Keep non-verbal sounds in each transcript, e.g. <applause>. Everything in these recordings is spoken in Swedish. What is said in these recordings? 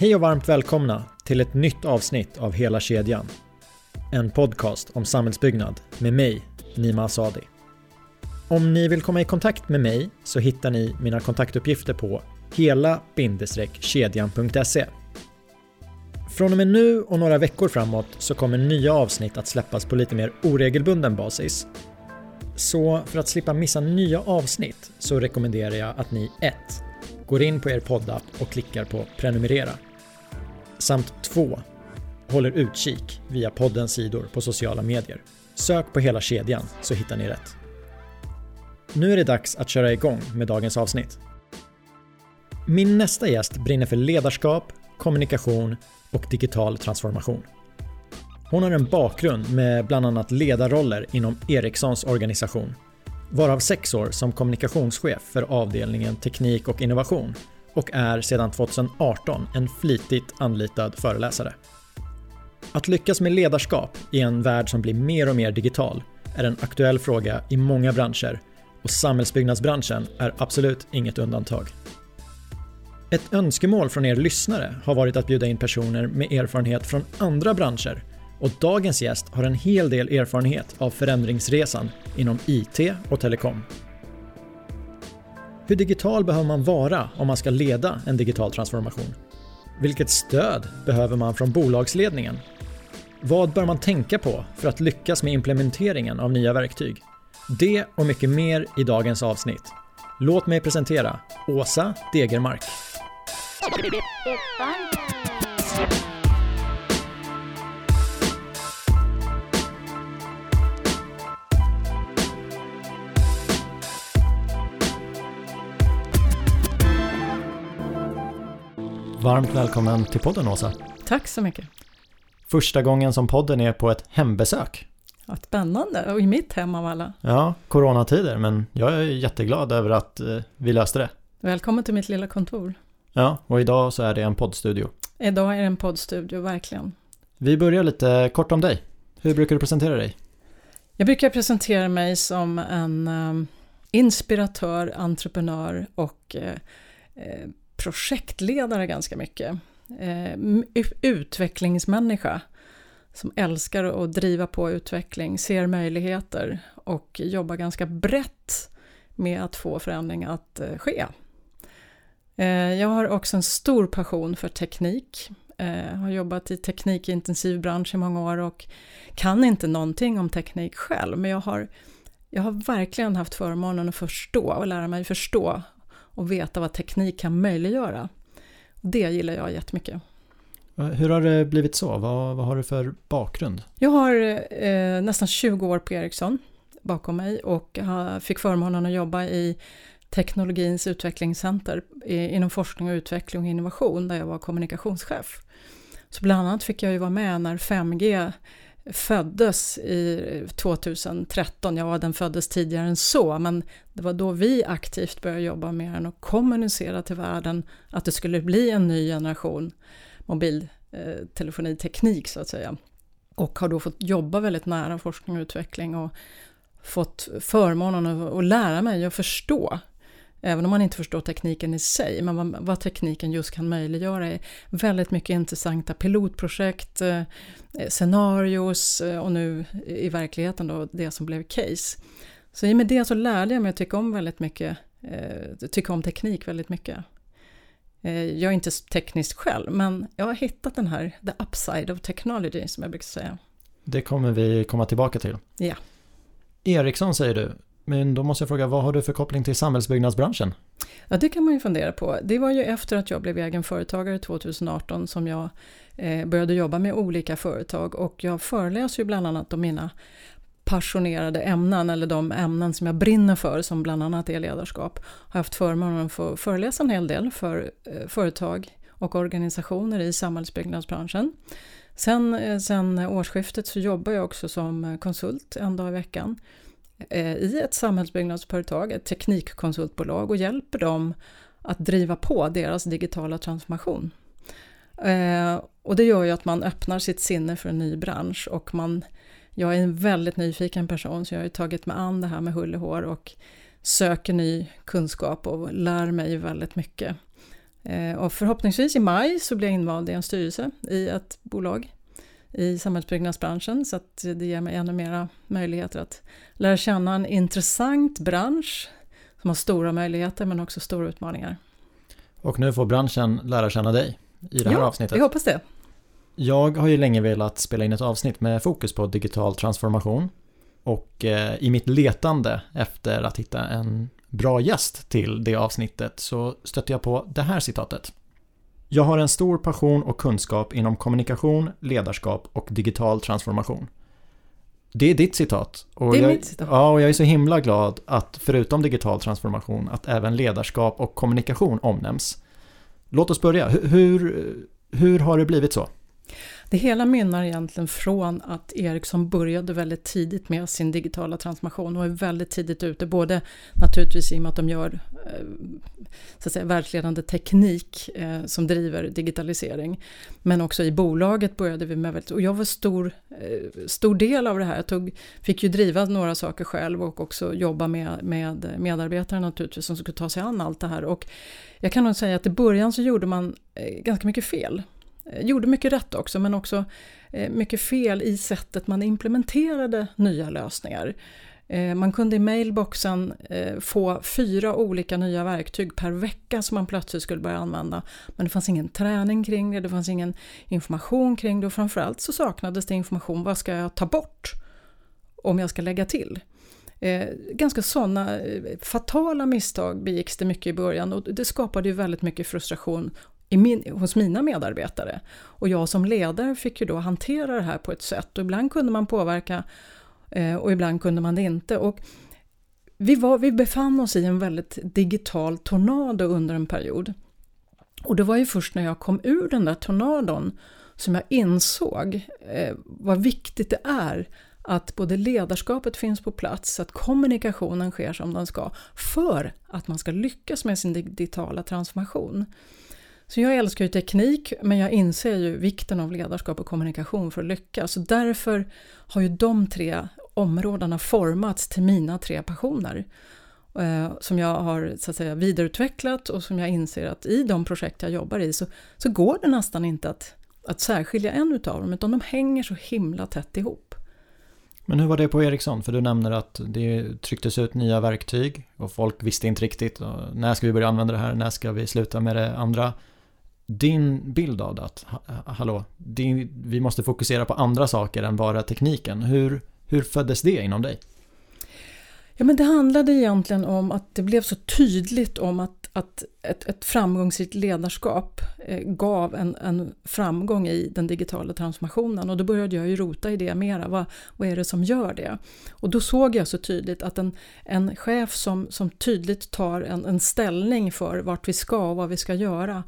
Hej och varmt välkomna till ett nytt avsnitt av Hela kedjan. En podcast om samhällsbyggnad med mig, Nima Asadi. Om ni vill komma i kontakt med mig så hittar ni mina kontaktuppgifter på hela-kedjan.se. Från och med nu och några veckor framåt så kommer nya avsnitt att släppas på lite mer oregelbunden basis. Så för att slippa missa nya avsnitt så rekommenderar jag att ni 1. Går in på er poddapp och klickar på prenumerera. Samt 2. Håller utkik via poddens sidor på sociala medier. Sök på hela kedjan så hittar ni rätt. Nu är det dags att köra igång med dagens avsnitt. Min nästa gäst brinner för ledarskap, kommunikation och digital transformation. Hon har en bakgrund med bland annat ledarroller inom Ericssons organisation, varav sex år som kommunikationschef för avdelningen teknik och innovation och är sedan 2018 en flitigt anlitad föreläsare. Att lyckas med ledarskap i en värld som blir mer och mer digital är en aktuell fråga i många branscher och samhällsbyggnadsbranschen är absolut inget undantag. Ett önskemål från er lyssnare har varit att bjuda in personer med erfarenhet från andra branscher och dagens gäst har en hel del erfarenhet av förändringsresan inom IT och telekom. Hur digital behöver man vara om man ska leda en digital transformation? Vilket stöd behöver man från bolagsledningen? Vad bör man tänka på för att lyckas med implementeringen av nya verktyg? Det och mycket mer i dagens avsnitt. Låt mig presentera Åsa Degermark. Varmt välkommen till podden Åsa. Tack så mycket. Första gången som podden är på ett hembesök. Ja, spännande, och i mitt hem av alla. Ja, coronatider, men jag är jätteglad över att eh, vi löste det. Välkommen till mitt lilla kontor. Ja, och idag så är det en poddstudio. Idag är det en poddstudio, verkligen. Vi börjar lite kort om dig. Hur brukar du presentera dig? Jag brukar presentera mig som en um, inspiratör, entreprenör och uh, uh, projektledare ganska mycket. Eh, utvecklingsmänniska som älskar att driva på utveckling, ser möjligheter och jobbar ganska brett med att få förändring att eh, ske. Eh, jag har också en stor passion för teknik. Jag har jobbat i teknikintensiv bransch i många år och kan inte någonting om teknik själv, men jag har, jag har verkligen haft förmånen att förstå och lära mig förstå och veta vad teknik kan möjliggöra. Det gillar jag jättemycket. Hur har det blivit så? Vad, vad har du för bakgrund? Jag har eh, nästan 20 år på Ericsson bakom mig och fick förmånen att jobba i teknologins utvecklingscenter inom forskning och utveckling och innovation där jag var kommunikationschef. Så bland annat fick jag ju vara med när 5G föddes i 2013. Ja, den föddes tidigare än så, men det var då vi aktivt började jobba med den och kommunicera till världen att det skulle bli en ny generation mobiltelefoniteknik så att säga. Och har då fått jobba väldigt nära forskning och utveckling och fått förmånen att lära mig och förstå Även om man inte förstår tekniken i sig, men vad, tekniken just kan möjliggöra är väldigt mycket intressanta pilotprojekt, eh, scenarios eh, och nu i verkligheten då det som blev case. Så i och med det så lärde jag mig att tycka om väldigt mycket, eh, tycka om teknik väldigt mycket. Jag är inte teknisk själv, men jag har hittat den här, the upside of technology som jag brukar säga. Det kommer vi komma tillbaka till. Ja. Ericsson säger du, men då måste jag fråga, vad har du för koppling till samhällsbyggnadsbranschen? Ja, det kan man ju fundera på. Det var ju efter att jag blev egen företagare 2018 som jag eh, började jobba med olika företag och jag föreläser ju bland annat om mina passionerade ämnen eller de ämnen som jag brinner för som bland annat är ledarskap. Jag Har haft förmånen att få föreläsa en hel del för eh, företag och organisationer i samhällsbyggnadsbranschen. Sen, eh, sen årsskiftet så jobbar jag också som konsult en dag i veckan Eh, i ett samhällsbyggnadsföretag, ett teknikkonsultbolag och hjälper dem att driva på deras digitala transformation. Eh, och det gör ju att man öppnar sitt sinne för en ny bransch och man, jag är en väldigt nyfiken person så jag har ju tagit mig an det här med hull och hår och söker ny kunskap och lär mig väldigt mycket. Eh, och förhoppningsvis i maj så blir jag invald i en styrelse i ett bolag i samhällsbyggnadsbranschen så att det ger mig ännu mera möjligheter att lära känna en intressant bransch som har stora möjligheter men också stora utmaningar. Och nu får branschen lära känna dig i det här ja, avsnittet. vi hoppas det. Jag har ju länge velat spela in ett avsnitt med fokus på digital transformation och eh, i mitt letande efter att hitta en bra gäst till det avsnittet så stötte jag på det här citatet. Jag har en stor passion och kunskap inom kommunikation, ledarskap och digital transformation. Det är ditt citat. Och det är jag, mitt citat. Ja, och jag är så himla glad att förutom digital transformation att även ledarskap och kommunikation omnämns. Låt oss börja. Hur, hur har det blivit så? Det hela mynnar egentligen från att Ericsson började väldigt tidigt med sin digitala transformation och är väldigt tidigt ute, både naturligtvis i och med att de gör eh, så att säga, världsledande teknik eh, som driver digitalisering. Men också i bolaget började vi med väldigt, och jag var stor, eh, stor del av det här. Jag tog, fick ju driva några saker själv och också jobba med, med medarbetare naturligtvis som skulle ta sig an allt det här. Och jag kan nog säga att i början så gjorde man ganska mycket fel. Eh, gjorde mycket rätt också, men också eh, mycket fel i sättet man implementerade nya lösningar. Eh, man kunde i mailboxen få fyra olika nya verktyg per vecka som man plötsligt skulle börja använda. Men det fanns ingen träning kring det, det fanns ingen information kring det och framförallt så saknades det information, vad ska jag ta bort om jag ska lägga till? ganska sådana fatala misstag begicks det mycket i början och det skapade ju väldigt mycket frustration min, hos mina medarbetare. Och jag som ledare fick ju då hantera det här på ett sätt och ibland kunde man påverka eh, och ibland kunde man det inte. Och vi, var, vi befann oss i en väldigt digital tornado under en period. Och det var ju först när jag kom ur den där tornadon som jag insåg eh, vad viktigt det är att både ledarskapet finns på plats, att kommunikationen sker som den ska, för att man ska lyckas med sin digitala transformation. Så jag älskar ju teknik, men jag inser ju vikten av ledarskap och kommunikation för att lyckas. Så därför har ju de tre områdena formats till mina tre passioner. Eh, som jag har så att säga, vidareutvecklat och som jag inser att i de projekt jag jobbar i så, så går det nästan inte att, att särskilja en utav dem, utan de hänger så himla tätt ihop. Men hur var det på Ericsson? För du nämner att det trycktes ut nya verktyg och folk visste inte riktigt när ska vi börja använda det här, när ska vi sluta med det andra din bild av det, att hallå, din, vi måste fokusera på andra saker än bara tekniken. Hur, hur föddes det inom dig? Ja, men det handlade egentligen om att det blev så tydligt om att, att ett, ett framgångsrikt ledarskap eh, gav en, en framgång i den digitala transformationen och då började jag ju rota i det mera. Vad, vad är det som gör det? Och då såg jag så tydligt att en, en chef som, som tydligt tar en, en ställning för vart vi ska och vad vi ska göra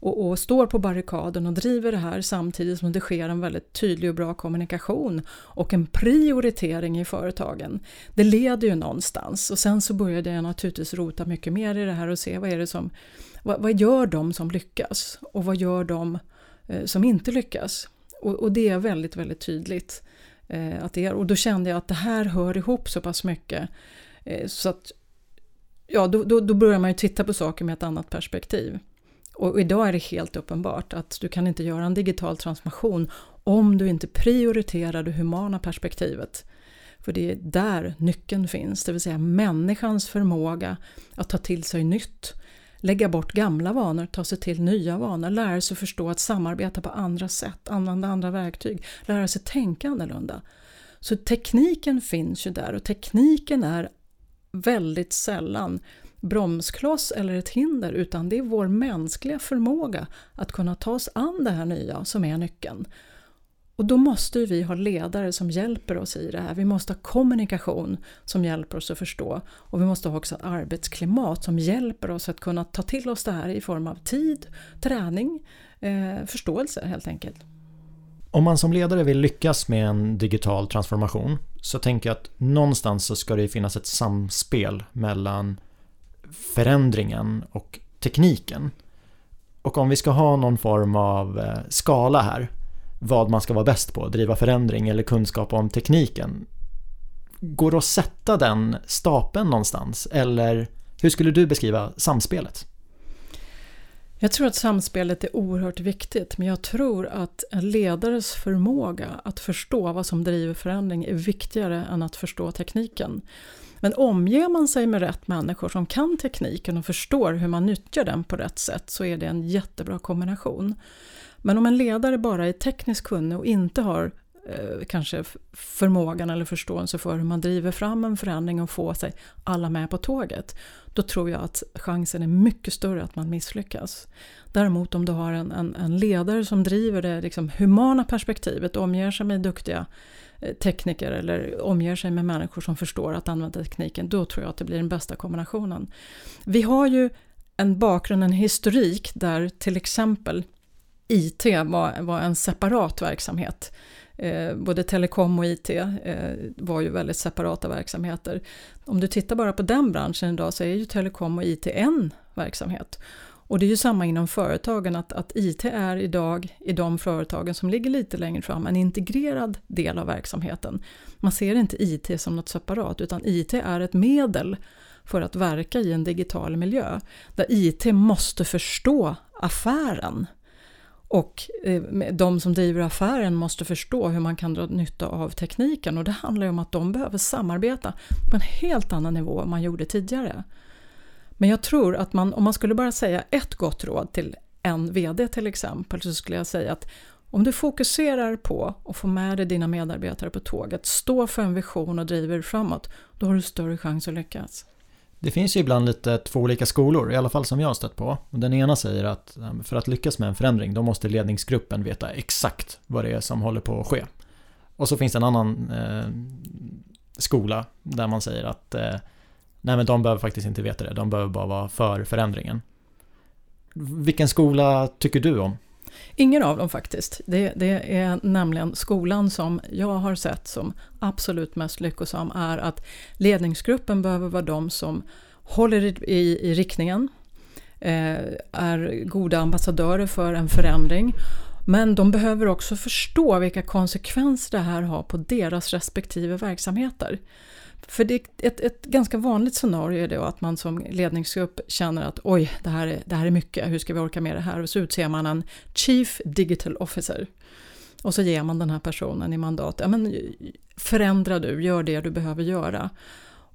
och, och, står på barrikaden och driver det här samtidigt som det sker en väldigt tydlig och bra kommunikation och en prioritering i företagen. Det leder ju någonstans och sen så började jag naturligtvis rota mycket mer i det här och se vad är det som vad, vad gör de som lyckas och vad gör de eh, som inte lyckas? Och, och, det är väldigt, väldigt tydligt. Eh, att det är, och då kände jag att det här hör ihop så pass mycket eh, så att ja, då, då, då börjar man ju titta på saker med ett annat perspektiv. Och idag är det helt uppenbart att du kan inte göra en digital transformation om du inte prioriterar det humana perspektivet. För det är där nyckeln finns, det vill säga människans förmåga att ta till sig nytt, lägga bort gamla vanor, ta sig till nya vanor, lära sig förstå att samarbeta på andra sätt, använda andra verktyg, lära sig tänka annorlunda. Så tekniken finns ju där och tekniken är väldigt sällan bromskloss eller ett hinder utan det är vår mänskliga förmåga att kunna ta oss an det här nya som är nyckeln. Och då måste vi ha ledare som hjälper oss i det här. Vi måste ha kommunikation som hjälper oss att förstå och vi måste ha också ett arbetsklimat som hjälper oss att kunna ta till oss det här i form av tid, träning, eh, förståelse helt enkelt. Om man som ledare vill lyckas med en digital transformation så tänker jag att någonstans så ska det finnas ett samspel mellan förändringen och tekniken. Och om vi ska ha någon form av eh, skala här, vad man ska vara bäst på, driva förändring eller kunskap om tekniken. Går det att sätta den stapeln någonstans eller hur skulle du beskriva samspelet? Jag tror att samspelet är oerhört viktigt men jag tror att en ledares förmåga att förstå vad som driver förändring är viktigare än att förstå tekniken. Men omger man sig med rätt människor som kan tekniken och förstår hur man nyttjar den på rätt sätt så är det en jättebra kombination. Men om en ledare bara är tekniskt kunnig och inte har eh, kanske förmågan eller förståelse för hur man driver fram en förändring och får sig alla med på tåget, då tror jag att chansen är mycket större att man misslyckas. Däremot om du har en, en, en ledare som driver det liksom humana perspektivet, och omger sig med duktiga Eh, tekniker eller omger sig med människor som förstår att använda tekniken, då tror jag att det blir den bästa kombinationen. Vi har ju en bakgrund, en historik där till exempel IT var, var en separat verksamhet. Eh, både telekom och IT eh, var ju väldigt separata verksamheter. Om du tittar bara på den branschen idag så är ju telekom och IT en verksamhet. Och det är ju samma inom företagen, att, att IT är idag i de företagen som ligger lite längre fram en integrerad del av verksamheten. Man ser inte IT som något separat utan IT är ett medel för att verka i en digital miljö där IT måste förstå affären och eh, de som driver affären måste förstå hur man kan dra nytta av tekniken och det handlar ju om att de behöver samarbeta på en helt annan nivå än man gjorde tidigare. Men jag tror att man, om man skulle bara säga ett gott råd till en VD till exempel så skulle jag säga att om du fokuserar på att få med dig dina medarbetare på tåget, stå för en vision och driver framåt, då har du större chans att lyckas. Det finns ju ibland lite två olika skolor, i alla fall som jag har stött på. Den ena säger att eh, för att lyckas med en förändring då måste ledningsgruppen veta exakt vad det är som håller på att ske. Och så finns det en annan eh, skola där man säger att eh, nej men de behöver faktiskt inte veta det, de behöver bara vara för förändringen. Vilken skola tycker du om? Ingen av dem faktiskt. Det, det, är nämligen skolan som jag har sett som absolut mest lyckosam är att ledningsgruppen behöver vara de som håller i, i, i riktningen, eh, är goda ambassadörer för en förändring men de behöver också förstå vilka konsekvenser det här har på deras respektive verksamheter. För det, ett, ett ganska vanligt scenario är att man som ledningsgrupp känner att oj, det här, är, det här är mycket, hur ska vi orka med det här? Och så utser man en Chief Digital Officer. Och så ger man den här personen i mandat, ja men förändra du, gör det du behöver göra.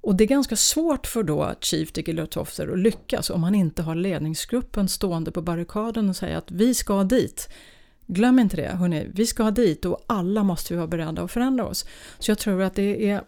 Och det är ganska svårt för då Chief Digital Officer att lyckas om man inte har ledningsgruppen stående på barrikaden och säga att vi ska dit. Glöm inte det, hörni, vi ska dit och alla måste vi vara beredda att förändra oss. Så jag tror att det är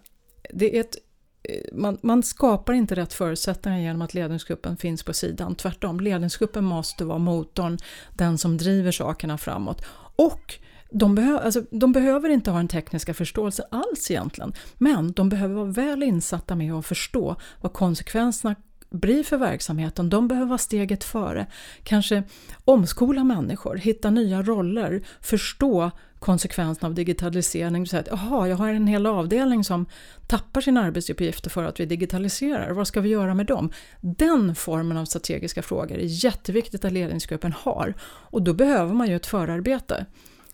det är ett, eh, man, man, skapar inte rätt förutsättningar genom att ledningsgruppen finns på sidan. Tvärtom, ledningsgruppen måste vara motorn, den som driver sakerna framåt. Och de, behö alltså, de behöver inte ha den tekniska förståelsen alls egentligen, men de behöver vara väl insatta med att förstå vad konsekvenserna blir för verksamheten. De behöver vara steget före. Kanske omskola människor, hitta nya roller, förstå konsekvenserna av digitalisering. Så att, Jaha, jag har en hel avdelning som tappar sina arbetsuppgifter för att vi digitaliserar. Vad ska vi göra med dem? Den formen av strategiska frågor är jätteviktigt att ledningsgruppen har. Och då behöver man ju ett förarbete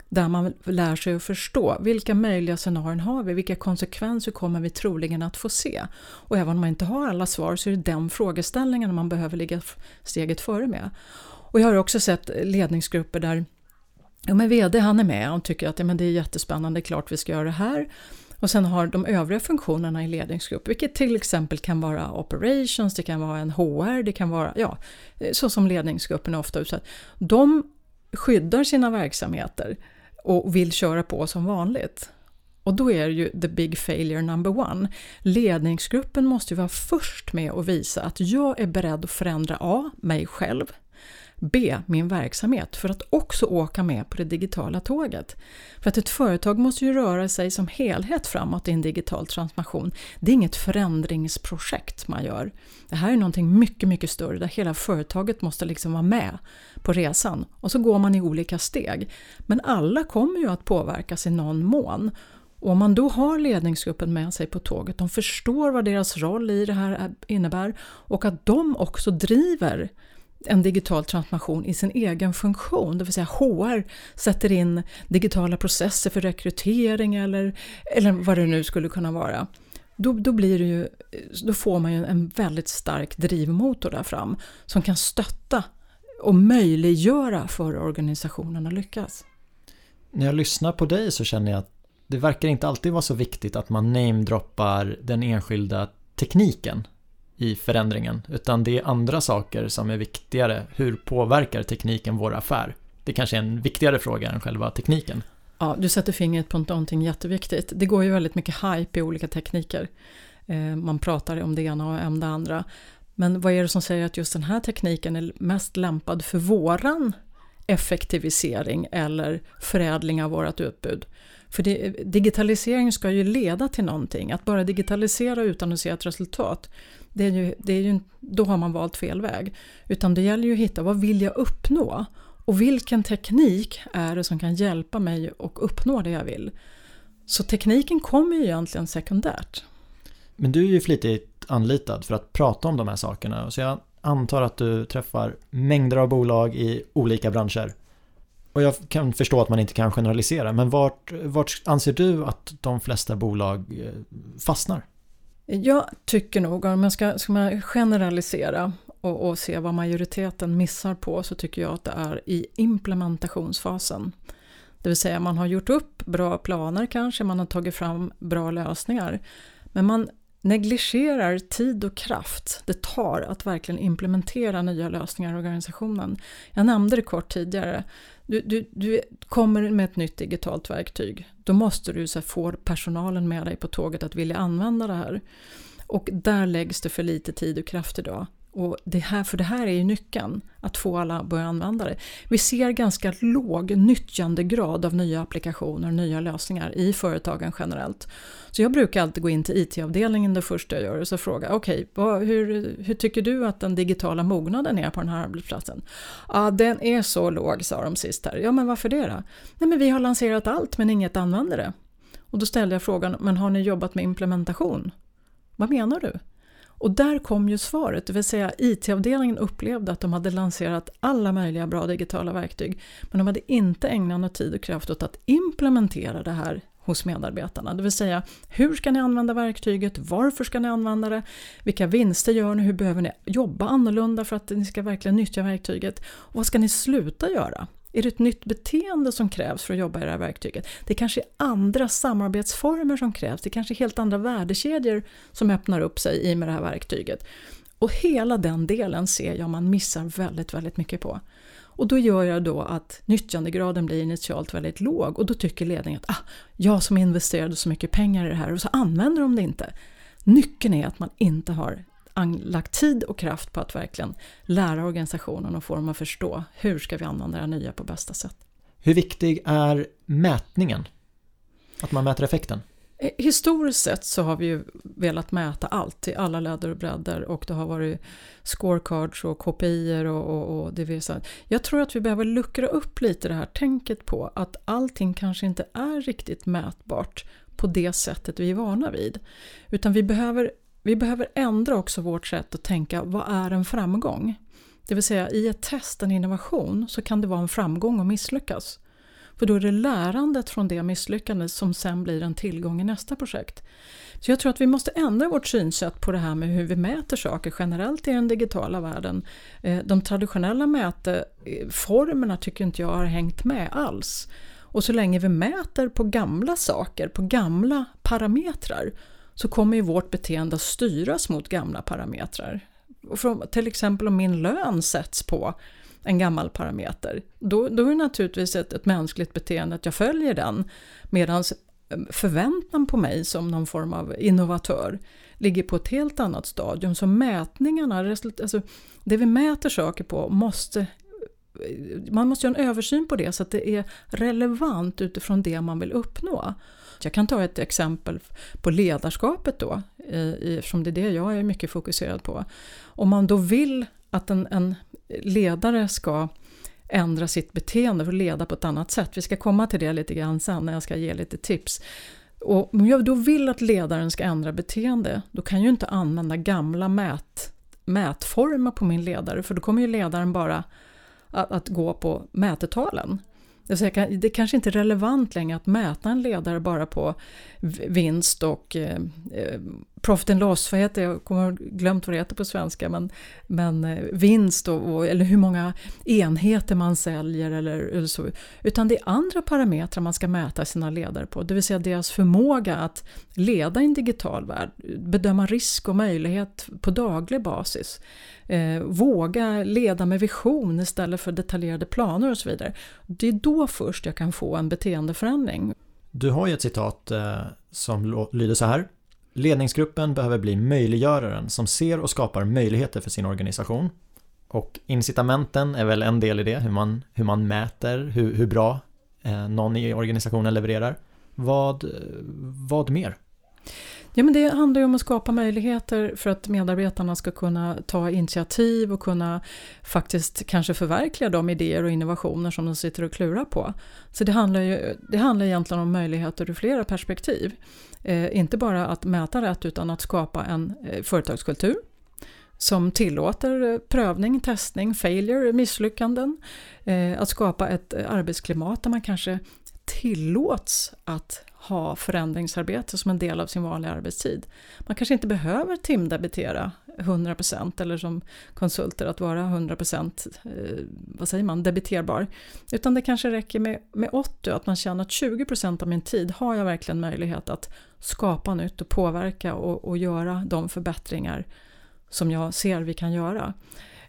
där man lär sig att förstå vilka möjliga scenarion har vi, vilka konsekvenser kommer vi troligen att få se? Och även om man inte har alla svar så är det den frågeställningen man behöver ligga steget före med. Och jag har också sett ledningsgrupper där ja, men VD han är med och tycker att ja, men det är jättespännande, klart vi ska göra det här. Och sen har de övriga funktionerna i ledningsgrupp, vilket till exempel kan vara operations, det kan vara en HR, det kan vara, ja, så som ledningsgruppen är ofta utsatt. De skyddar sina verksamheter och vill köra på som vanligt. Och då är det ju the big failure number one. Ledningsgruppen måste ju vara först med att visa att jag är beredd att förändra A. mig själv, B. min verksamhet för att också åka med på det digitala tåget. För att ett företag måste ju röra sig som helhet framåt i en digital transformation. Det är inget förändringsprojekt man gör. Det här är någonting mycket, mycket större där hela företaget måste liksom vara med på resan och så går man i olika steg. Men alla kommer ju att påverkas i någon mån. Och om man då har ledningsgruppen med sig på tåget, de förstår vad deras roll i det här innebär och att de också driver en digital transformation i sin egen funktion, det vill säga HR sätter in digitala processer för rekrytering eller, eller vad det nu skulle kunna vara. Då, då, blir det ju, då får man ju en väldigt stark drivmotor där fram som kan stötta och möjliggöra för organisationen att lyckas. När jag lyssnar på dig så känner jag att det verkar inte alltid vara så viktigt att man namedroppar den enskilda tekniken i förändringen utan det är andra saker som är viktigare. Hur påverkar tekniken vår affär? Det kanske är en viktigare fråga än själva tekniken. Ja, du sätter fingret på någonting jätteviktigt. Det går ju väldigt mycket hype i olika tekniker. Eh, man pratar om det ena och om det andra. Men vad är det som säger att just den här tekniken är mest lämpad för våran effektivisering eller förädling av vårt utbud? För det, digitalisering ska ju leda till någonting. Att bara digitalisera utan att se ett resultat, det är ju, det är ju, då har man valt fel väg. Utan det gäller ju att hitta vad vill jag uppnå? Och vilken teknik är det som kan hjälpa mig att uppnå det jag vill? Så tekniken kommer ju egentligen sekundärt. Men du är ju flitigt anlitad för att prata om de här sakerna. Så jag antar att du träffar mängder av bolag i olika branscher. Och jag kan förstå att man inte kan generalisera, men vart, vart anser du att de flesta bolag eh, fastnar? Jag tycker nog, om jag ska, ska man generalisera och, och, se vad majoriteten missar på, så tycker jag att det är i implementationsfasen. Det vill säga man har gjort upp bra planer kanske, man har tagit fram bra lösningar. Men man negligerar tid och kraft det tar att verkligen implementera nya lösningar i organisationen. Jag nämnde det kort tidigare. Du, du, du kommer med ett nytt digitalt verktyg. Då måste du så här, få personalen med dig på tåget att vilja använda det här. Och där läggs det för lite tid och kraft idag. Och det här, för det här är ju nyckeln, att få alla att börja använda det. Vi ser ganska låg nyttjandegrad av nya applikationer och nya lösningar i företagen generellt. Så jag brukar alltid gå in till IT-avdelningen det första jag gör och så fråga, okej, okay, hur, hur tycker du att den digitala mognaden är på den här arbetsplatsen? Ja, den är så låg, sa de sist här. Ja, men varför det då? Nej, men vi har lanserat allt men inget använder det. Och då ställde jag frågan, men har ni jobbat med implementation? Vad menar du? Och där kom ju svaret, det vill säga IT-avdelningen upplevde att de hade lanserat alla möjliga bra digitala verktyg, men de hade inte ägnat någon tid och kraft åt att implementera det här hos medarbetarna. Det vill säga, hur ska ni använda verktyget? Varför ska ni använda det? Vilka vinster gör ni? Hur behöver ni jobba annorlunda för att ni ska verkligen nyttja verktyget? Och vad ska ni sluta göra? Är det ett nytt beteende som krävs för att jobba i det här verktyget? Det kanske är andra samarbetsformer som krävs, det kanske är helt andra värdekedjor som öppnar upp sig i med det här verktyget. Och hela den delen ser jag man missar väldigt, väldigt mycket på. Och då gör jag då att nyttjandegraden blir initialt väldigt låg och då tycker ledningen att ah, jag som investerade så mycket pengar i det här och så använder de det inte. Nyckeln är att man inte har lagt tid och kraft på att verkligen lära organisationen och få dem att förstå hur ska vi använda det nya på bästa sätt. Hur viktig är mätningen? Att man mäter effekten? Eh, historiskt sett så har vi ju velat mäta allt i alla ledder och bredder och det har varit scorecards och KPI och, och, och säga. Jag tror att vi behöver luckra upp lite det här tänket på att allting kanske inte är riktigt mätbart på det sättet vi är vana vid. Utan vi behöver vi behöver ändra också vårt sätt att tänka, vad är en framgång? Det vill säga i ett test, en innovation, så kan det vara en framgång att misslyckas. För då är det lärandet från det misslyckandet som sen blir en tillgång i nästa projekt. Så jag tror att vi måste ändra vårt synsätt på det här med hur vi mäter saker generellt i den digitala världen. Eh, de traditionella mäteformerna eh, tycker inte jag har hängt med alls. Och så länge vi mäter på gamla saker, på gamla parametrar, så kommer ju vårt beteende att styras mot gamla parametrar. Och från, till exempel om min lön sätts på en gammal parameter, då, då är det naturligtvis ett, ett mänskligt beteende att jag följer den, medan eh, förväntan på mig som någon form av innovatör ligger på ett helt annat stadium. Så mätningarna, alltså det vi mäter saker på måste man måste göra en översyn på det så att det är relevant utifrån det man vill uppnå. Jag kan ta ett exempel på ledarskapet då, eftersom det är det jag är mycket fokuserad på. Om man då vill att en, en ledare ska ändra sitt beteende och leda på ett annat sätt. Vi ska komma till det lite grann sen när jag ska ge lite tips. Och om jag då vill att ledaren ska ändra beteende, då kan jag ju inte använda gamla mät, mätformer på min ledare, för då kommer ju ledaren bara att, att gå på mätetalen. Alltså det är kanske inte är relevant längre att mäta en ledare bara på vinst och eh, eh, profit and loss, vad heter det? Jag kommer glömt vad det heter på svenska, men, men eh, vinst och, och, eller hur många enheter man säljer eller, eller, så. Utan det är andra parametrar man ska mäta sina ledare på, det vill säga deras förmåga att leda i en digital värld, bedöma risk och möjlighet på daglig basis. Eh, våga leda med vision istället för detaljerade planer och så vidare. Det är då först jag kan få en beteendeförändring. Du har ju ett citat eh, som lyder så här. Ledningsgruppen behöver bli möjliggöraren som ser och skapar möjligheter för sin organisation. Och incitamenten är väl en del i det, hur man, hur man mäter hur, hur bra eh, någon i organisationen levererar. Vad, vad mer? Ja, men det handlar ju om att skapa möjligheter för att medarbetarna ska kunna ta initiativ och kunna faktiskt kanske förverkliga de idéer och innovationer som de sitter och klurar på. Så det handlar, ju, det handlar egentligen om möjligheter ur flera perspektiv. Eh, inte bara att mäta rätt utan att skapa en eh, företagskultur som tillåter eh, prövning, testning, failure, misslyckanden. Eh, att skapa ett eh, arbetsklimat där man kanske tillåts att ha förändringsarbete som en del av sin vanliga arbetstid. Man kanske inte behöver timdebitera 100% eller som konsulter att vara 100% eh, vad säger man, debiterbar. Utan det kanske räcker med, med 80 att man känner att 20% av min tid har jag verkligen möjlighet att skapa nytt och påverka och, och göra de förbättringar som jag ser vi kan göra.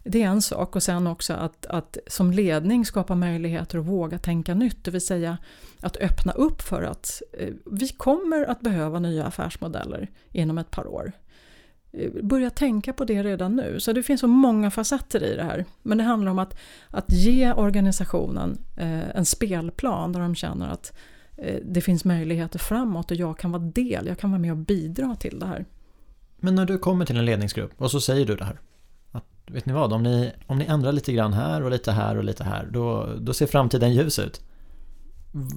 Det är en sak och sen också att, att som ledning skapa möjligheter att våga tänka nytt, det vill säga att öppna upp för att eh, vi kommer att behöva nya affärsmodeller inom ett par år. Eh, börja tänka på det redan nu. Så det finns så många facetter i det här. Men det handlar om att, att ge organisationen eh, en spelplan där de känner att eh, det finns möjligheter framåt och jag kan vara del, jag kan vara med och bidra till det här. Men när du kommer till en ledningsgrupp och så säger du det här vet ni vad, om ni, om ni ändrar lite grann här och lite här och lite här, då, då ser framtiden ljus ut.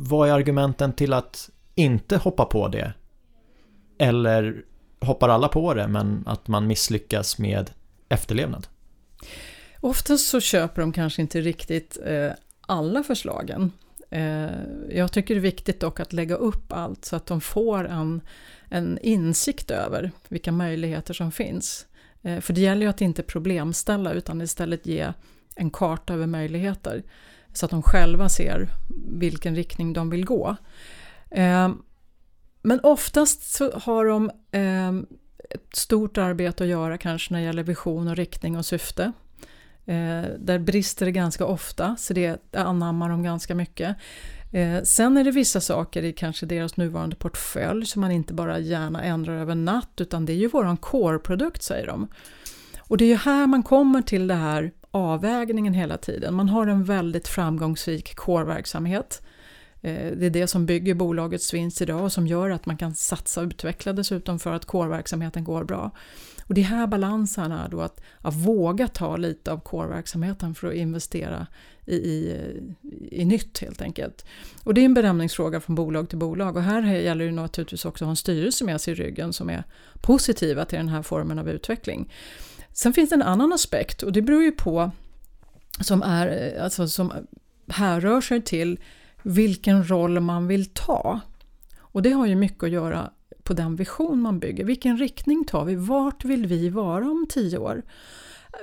Vad är argumenten till att inte hoppa på det? Eller hoppar alla på det men att man misslyckas med efterlevnad? Oftast så köper de kanske inte riktigt eh, alla förslagen. Eh, jag tycker det är viktigt dock att lägga upp allt så att de får en, en insikt över vilka möjligheter som finns. Eh, för det gäller ju att inte problemställa utan istället ge en karta över möjligheter så att de själva ser vilken riktning de vill gå. Eh, men oftast så har de eh, ett stort arbete att göra kanske när det gäller vision och riktning och syfte. Eh, där brister det ganska ofta, så det anammar de ganska mycket. Eh, sen är det vissa saker i kanske deras nuvarande portfölj som man inte bara gärna ändrar över natt utan det är ju våran core-produkt säger de. Och det är ju här man kommer till det här avvägningen hela tiden. Man har en väldigt framgångsrik core-verksamhet. Eh, det är det som bygger bolagets vinst idag och som gör att man kan satsa och utveckla dessutom för att core-verksamheten går bra. Och det är här balansen är då att, att våga ta lite av core-verksamheten för att investera i, i, i nytt helt enkelt. Och det är en bedömningsfråga från bolag till bolag och här gäller det naturligtvis också att ha en styrelse med sig i ryggen som är positiva till den här formen av utveckling. Sen finns det en annan aspekt och det beror ju på som, är, eh, alltså, som härrör sig till vilken roll man vill ta. Och det har ju mycket att göra på den vision man bygger. Vilken riktning tar vi? Vart vill vi vara om tio år?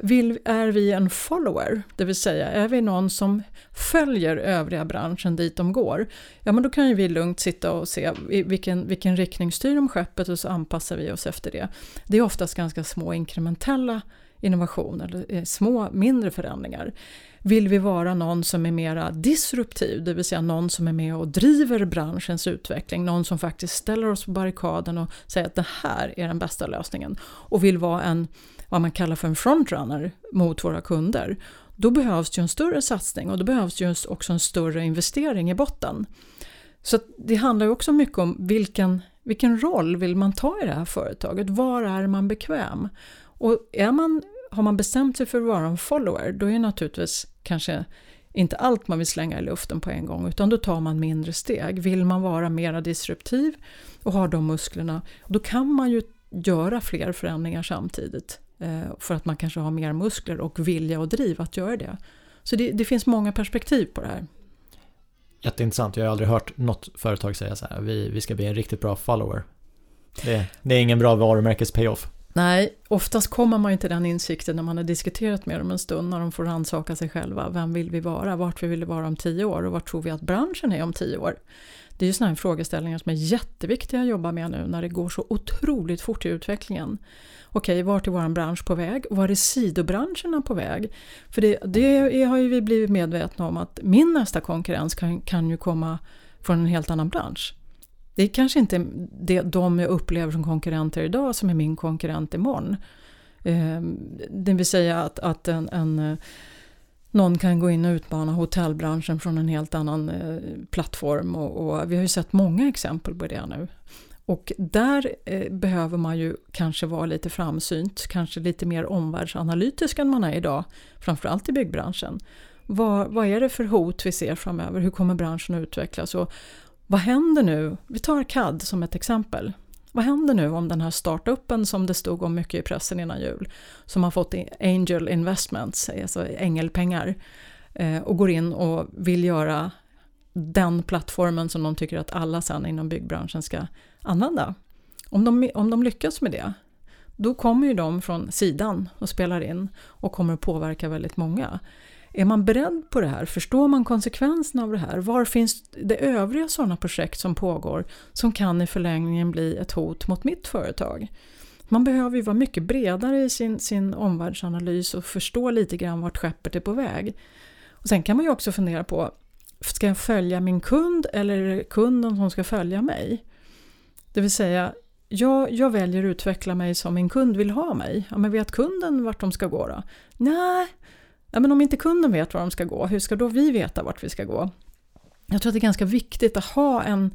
Vill, är vi en follower, det vill säga är vi någon som följer övriga branschen dit de går? Ja, men då kan ju vi lugnt sitta och se vilken, vilken riktning styr de skeppet och så anpassar vi oss efter det. Det är oftast ganska små inkrementella innovationer, eh, små mindre förändringar. Vill vi vara någon som är mera disruptiv, det vill säga någon som är med och driver branschens utveckling, någon som faktiskt ställer oss på barrikaden och säger att det här är den bästa lösningen och vill vara en, vad man kallar för en frontrunner mot våra kunder, då behövs det ju en större satsning och då behövs det ju också en större investering i botten. Så det handlar ju också mycket om vilken, vilken roll vill man ta i det här företaget? Var är man bekväm? Och är man har man bestämt sig för att vara en follower, då är naturligtvis kanske inte allt man vill slänga i luften på en gång, utan då tar man mindre steg. Vill man vara mera disruptiv och ha de musklerna, då kan man ju göra fler förändringar samtidigt. Eh, för att man kanske har mer muskler och vilja och driv att göra det. Så det, det finns många perspektiv på det här. Jätteintressant, jag har aldrig hört något företag säga så här, vi, vi ska bli en riktigt bra follower. Det, det är ingen bra varumärkes-payoff. Nej, oftast kommer man ju till den insikten när man har diskuterat med dem en stund, när de får rannsaka sig själva. Vem vill vi vara? Vart vi vill vara om tio år? Och vart tror vi att branschen är om tio år? Det är ju sådana här frågeställningar som är jätteviktiga att jobba med nu när det går så otroligt fort i utvecklingen. Okej, vart är vår bransch på väg? Var är sidobranscherna på väg? För det, det har ju vi blivit medvetna om att min nästa konkurrens kan, kan ju komma från en helt annan bransch. Det är kanske inte det, de jag upplever som konkurrenter idag som är min konkurrent imorgon. Eh, det vill säga att, att en, en, eh, någon kan gå in och utmana hotellbranschen från en helt annan eh, plattform och, och, vi har ju sett många exempel på det nu. Och där eh, behöver man ju kanske vara lite framsynt, kanske lite mer omvärldsanalytisk än man är idag, framförallt i byggbranschen. Vad, vad är det för hot vi ser framöver? Hur kommer branschen att utvecklas? Och vad händer nu? Vi tar CAD som ett exempel. Vad händer nu om den här startupen som det stod om mycket i pressen innan jul, som har fått angel investments, alltså ängelpengar, eh, och går in och vill göra den plattformen som de tycker att alla sen inom byggbranschen ska använda. Om de, om de lyckas med det, då kommer ju de från sidan och spelar in och kommer att påverka väldigt många. Är man beredd på det här? Förstår man konsekvenserna av det här? Var finns det övriga sådana projekt som pågår som kan i förlängningen bli ett hot mot mitt företag? Man behöver ju vara mycket bredare i sin, sin omvärldsanalys och förstå lite grann vart skeppet är på väg. Och sen kan man ju också fundera på, ska jag följa min kund eller är det kunden som ska följa mig? Det vill säga, jag, jag väljer att utveckla mig som min kund vill ha mig. Ja, men vet kunden vart de ska gå då? Nej, Ja, men om inte kunden vet var de ska gå, hur ska då vi veta vart vi ska gå? Jag tror att det är ganska viktigt att ha en,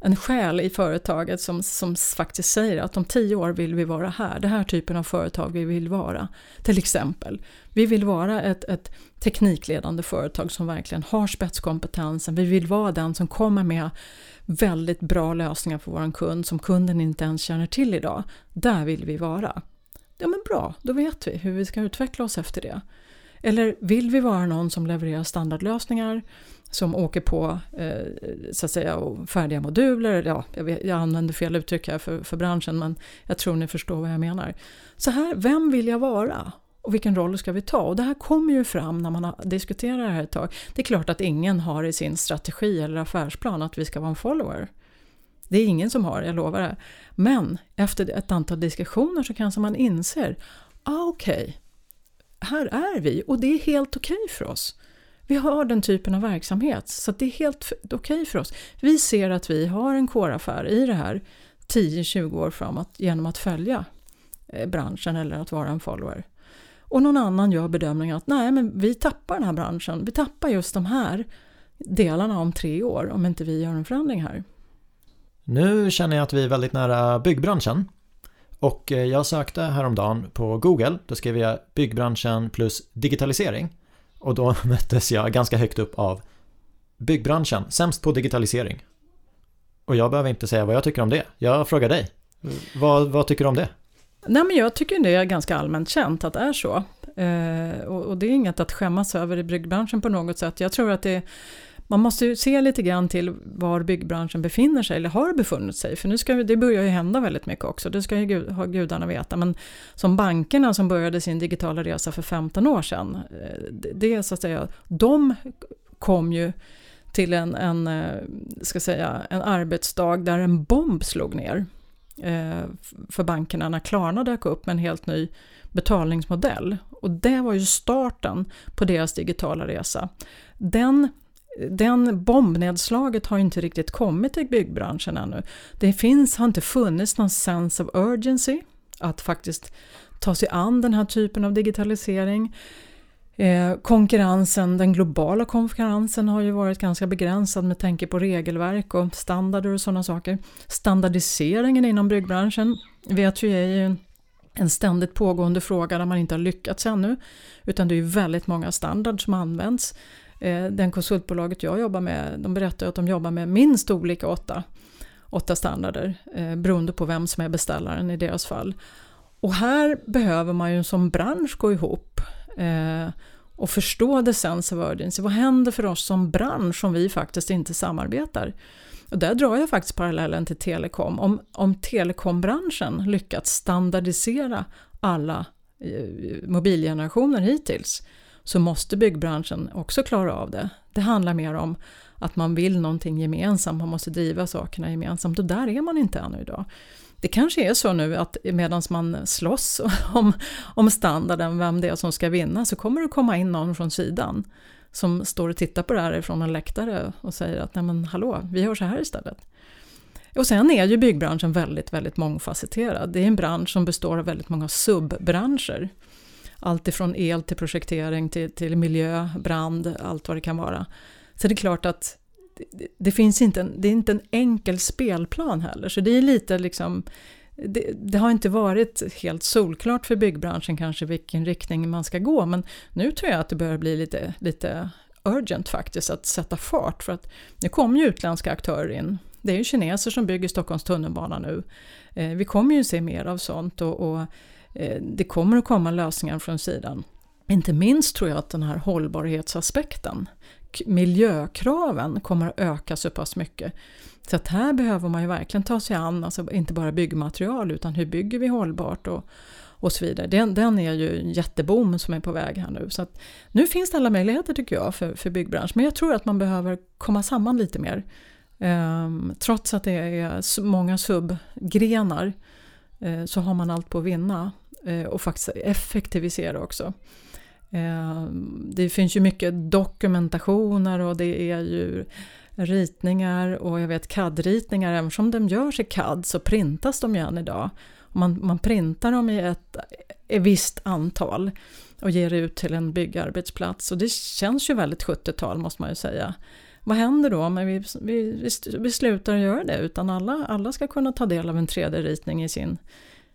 en själ i företaget som, som faktiskt säger att om tio år vill vi vara här, det här typen av företag vi vill vara. Till exempel, vi vill vara ett, ett teknikledande företag som verkligen har spetskompetensen, vi vill vara den som kommer med väldigt bra lösningar för vår kund som kunden inte ens känner till idag. Där vill vi vara. Ja men bra, då vet vi hur vi ska utveckla oss efter det. Eller vill vi vara någon som levererar standardlösningar som åker på eh, så att säga, färdiga moduler. Ja, jag, vet, jag använder fel uttryck här för, för branschen men jag tror ni förstår vad jag menar. Så här, vem vill jag vara? Och vilken roll ska vi ta? Och det här kommer ju fram när man diskuterar det här ett tag. Det är klart att ingen har i sin strategi eller affärsplan att vi ska vara en follower. Det är ingen som har, jag lovar det. Men efter ett antal diskussioner så kanske man inser, ah, okej, okay, här är vi och det är helt okej okay för oss. Vi har den typen av verksamhet så det är helt okej okay för oss. Vi ser att vi har en kåraffär i det här 10-20 år framåt genom att följa eh, branschen eller att vara en follower. Och någon annan gör bedömningen att nej men vi tappar den här branschen, vi tappar just de här delarna om tre år om inte vi gör en förändring här. Nu känner jag att vi är väldigt nära byggbranschen och eh, jag sökte häromdagen på Google, då skrev jag byggbranschen plus digitalisering. Och då <laughs> möttes jag ganska högt upp av byggbranschen, sämst på digitalisering. Och jag behöver inte säga vad jag tycker om det. Jag frågar dig. Vad, vad tycker du om det? Nej, men jag tycker det är ganska allmänt känt att det är så. Eh, och, och, det är inget att skämmas över i byggbranschen på något sätt. Jag tror att det man måste ju se lite grann till var byggbranschen befinner sig, eller har befunnit sig, för nu ska, det börjar ju hända väldigt mycket också, det ska ju gud, ha gudarna veta. Men som bankerna som började sin digitala resa för 15 år sedan, eh, det så att säga, de kom ju till en, en, eh, ska säga, en arbetsdag där en bomb slog ner eh, för bankerna när Klarna dök upp med en helt ny betalningsmodell. Och det var ju starten på deras digitala resa. Den den bombnedslaget har inte riktigt kommit till byggbranschen ännu. Det finns, har inte funnits någon sense of urgency att faktiskt ta sig an den här typen av digitalisering. Eh, konkurrensen, den globala konkurrensen har ju varit ganska begränsad med tanke på regelverk och standarder och sådana saker. Standardiseringen inom byggbranschen vet vi är ju en ständigt pågående fråga där man inte har lyckats ännu. Utan det är ju väldigt många standards som används. Eh, den konsultbolaget jag jobbar med, de berättar att de jobbar med minst olika åtta, åtta standarder eh, beroende på vem som är beställaren i deras fall. Och här behöver man ju som bransch gå ihop eh, och förstå the sense of urgency. Vad händer för oss som bransch om vi faktiskt inte samarbetar? Och där drar jag faktiskt parallellen till telekom. Om, om telekombranschen lyckats standardisera alla eh, mobilgenerationer hittills så måste byggbranschen också klara av det. Det handlar mer om att man vill någonting gemensamt, man måste driva sakerna gemensamt och där är man inte ännu idag. Det kanske är så nu att medan man slåss <laughs> om, om standarden, vem det är som ska vinna, så kommer det komma in någon från sidan som står och tittar på det här från en läktare och säger att nej men hallå, vi gör så här istället. Och sen är ju byggbranschen väldigt, väldigt mångfacetterad. Det är en bransch som består av väldigt många subbranscher. Allt ifrån el till projektering till, till miljö, brand, allt vad det kan vara. Så det är klart att det, det finns inte en, det är inte en enkel spelplan heller. Så det är lite liksom det, det, har inte varit helt solklart för byggbranschen kanske vilken riktning man ska gå men nu tror jag att det börjar bli lite, lite urgent faktiskt att sätta fart för att nu kommer ju utländska aktörer in. Det är ju kineser som bygger Stockholms tunnelbana nu. Eh, vi kommer ju se mer av sånt och, och Eh, det kommer att komma lösningar från sidan. Inte minst tror jag att den här hållbarhetsaspekten, miljökraven kommer att öka så pass mycket. Så att här behöver man ju verkligen ta sig an, alltså inte bara byggmaterial utan hur bygger vi hållbart och, och så vidare. Den, den är ju en jätteboom som är på väg här nu. Så att nu finns det alla möjligheter tycker jag för, för byggbranschen men jag tror att man behöver komma samman lite mer. Ehm, trots att det är många subgrenar eh, så har man allt på att vinna Eh, och faktiskt effektivisera också. Eh, det finns ju mycket dokumentationer och det är ju ritningar och jag vet CAD-ritningar, även om de görs i CAD så printas de ju än idag. Man, man printar dem i ett, ett visst antal och ger ut till en byggarbetsplats och det känns ju väldigt 70-tal måste man ju säga. Vad händer då om vi, vi, vi slutar göra det utan alla, alla ska kunna ta del av en 3D-ritning i sin,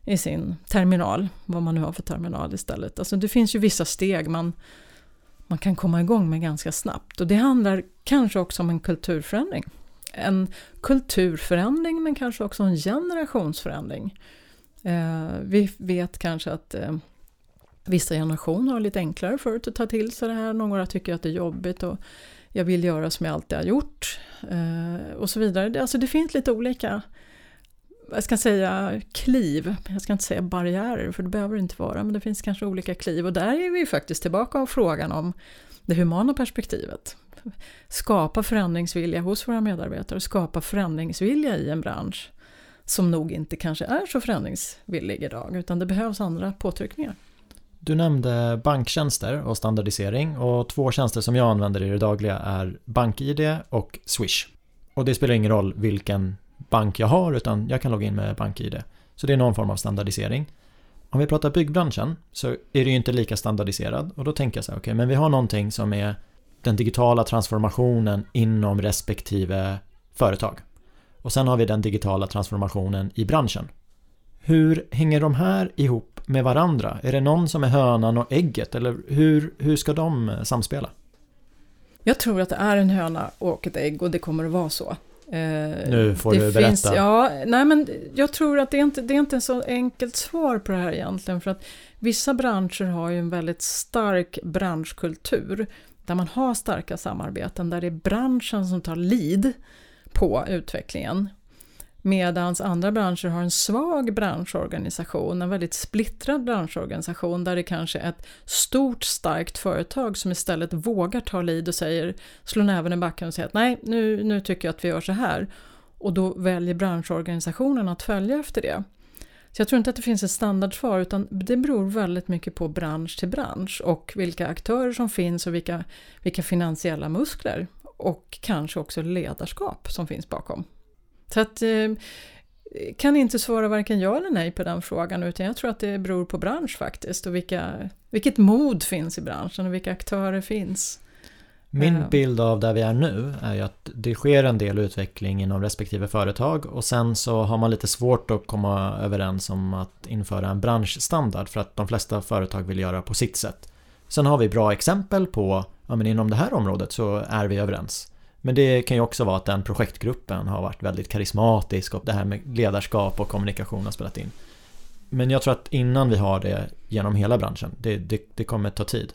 i sin terminal, vad man nu har för terminal istället. Alltså det finns ju vissa steg man, man kan komma igång med ganska snabbt. Och det handlar kanske också om en kulturförändring. En kulturförändring men kanske också en generationsförändring. Eh, vi vet kanske att eh, vissa generationer har lite enklare förut att ta till sig det här. Några tycker att det är jobbigt och jag vill göra som jag alltid har gjort. Eh, och så vidare. Alltså det finns lite olika jag ska säga kliv, jag ska inte säga barriärer för det behöver det inte vara, men det finns kanske olika kliv och där är vi ju faktiskt tillbaka av frågan om det humana perspektivet. Skapa förändringsvilja hos våra medarbetare, skapa förändringsvilja i en bransch som nog inte kanske är så förändringsvillig idag, utan det behövs andra påtryckningar. Du nämnde banktjänster och standardisering och två tjänster som jag använder i det dagliga är BankID och Swish. Och det spelar ingen roll vilken bank jag har utan jag kan logga in med BankID. Så det är någon form av standardisering. Om vi pratar byggbranschen så är det ju inte lika standardiserad och då tänker jag så här, okej okay, men vi har någonting som är den digitala transformationen inom respektive företag. Och sen har vi den digitala transformationen i branschen. Hur hänger de här ihop med varandra? Är det någon som är hönan och ägget eller hur, hur ska de samspela? Jag tror att det är en höna och ett ägg och det kommer att vara så. Eh, nu får du berätta. Finns, ja, nej men jag tror att det är inte det är inte så enkelt svar på det här egentligen. För att vissa branscher har ju en väldigt stark branschkultur. Där man har starka samarbeten, där det är branschen som tar lead på utvecklingen. Medan andra branscher har en svag branschorganisation, en väldigt splittrad branschorganisation där det kanske är ett stort starkt företag som istället vågar ta lead och säger, slår näven i backen och säger att nej, nu, nu tycker jag att vi gör så här. Och då väljer branschorganisationen att följa efter det. Så jag tror inte att det finns ett standardsvar utan det beror väldigt mycket på bransch till bransch och vilka aktörer som finns och vilka, vilka finansiella muskler och kanske också ledarskap som finns bakom. Så att, eh, kan inte svara varken ja eller nej på den frågan utan jag tror att det beror på bransch faktiskt och vilka, vilket mod finns i branschen och vilka aktörer finns. Min eh. bild av där vi är nu är ju att det sker en del utveckling inom respektive företag och sen så har man lite svårt att komma överens om att införa en branschstandard för att de flesta företag vill göra på sitt sätt. Sen har vi bra exempel på, ja men inom det här området så är vi överens. Men det kan ju också vara att den projektgruppen har varit väldigt karismatisk och det här med ledarskap och kommunikation har spelat in. Men jag tror att innan vi har det genom hela branschen, det, det, det kommer ta tid.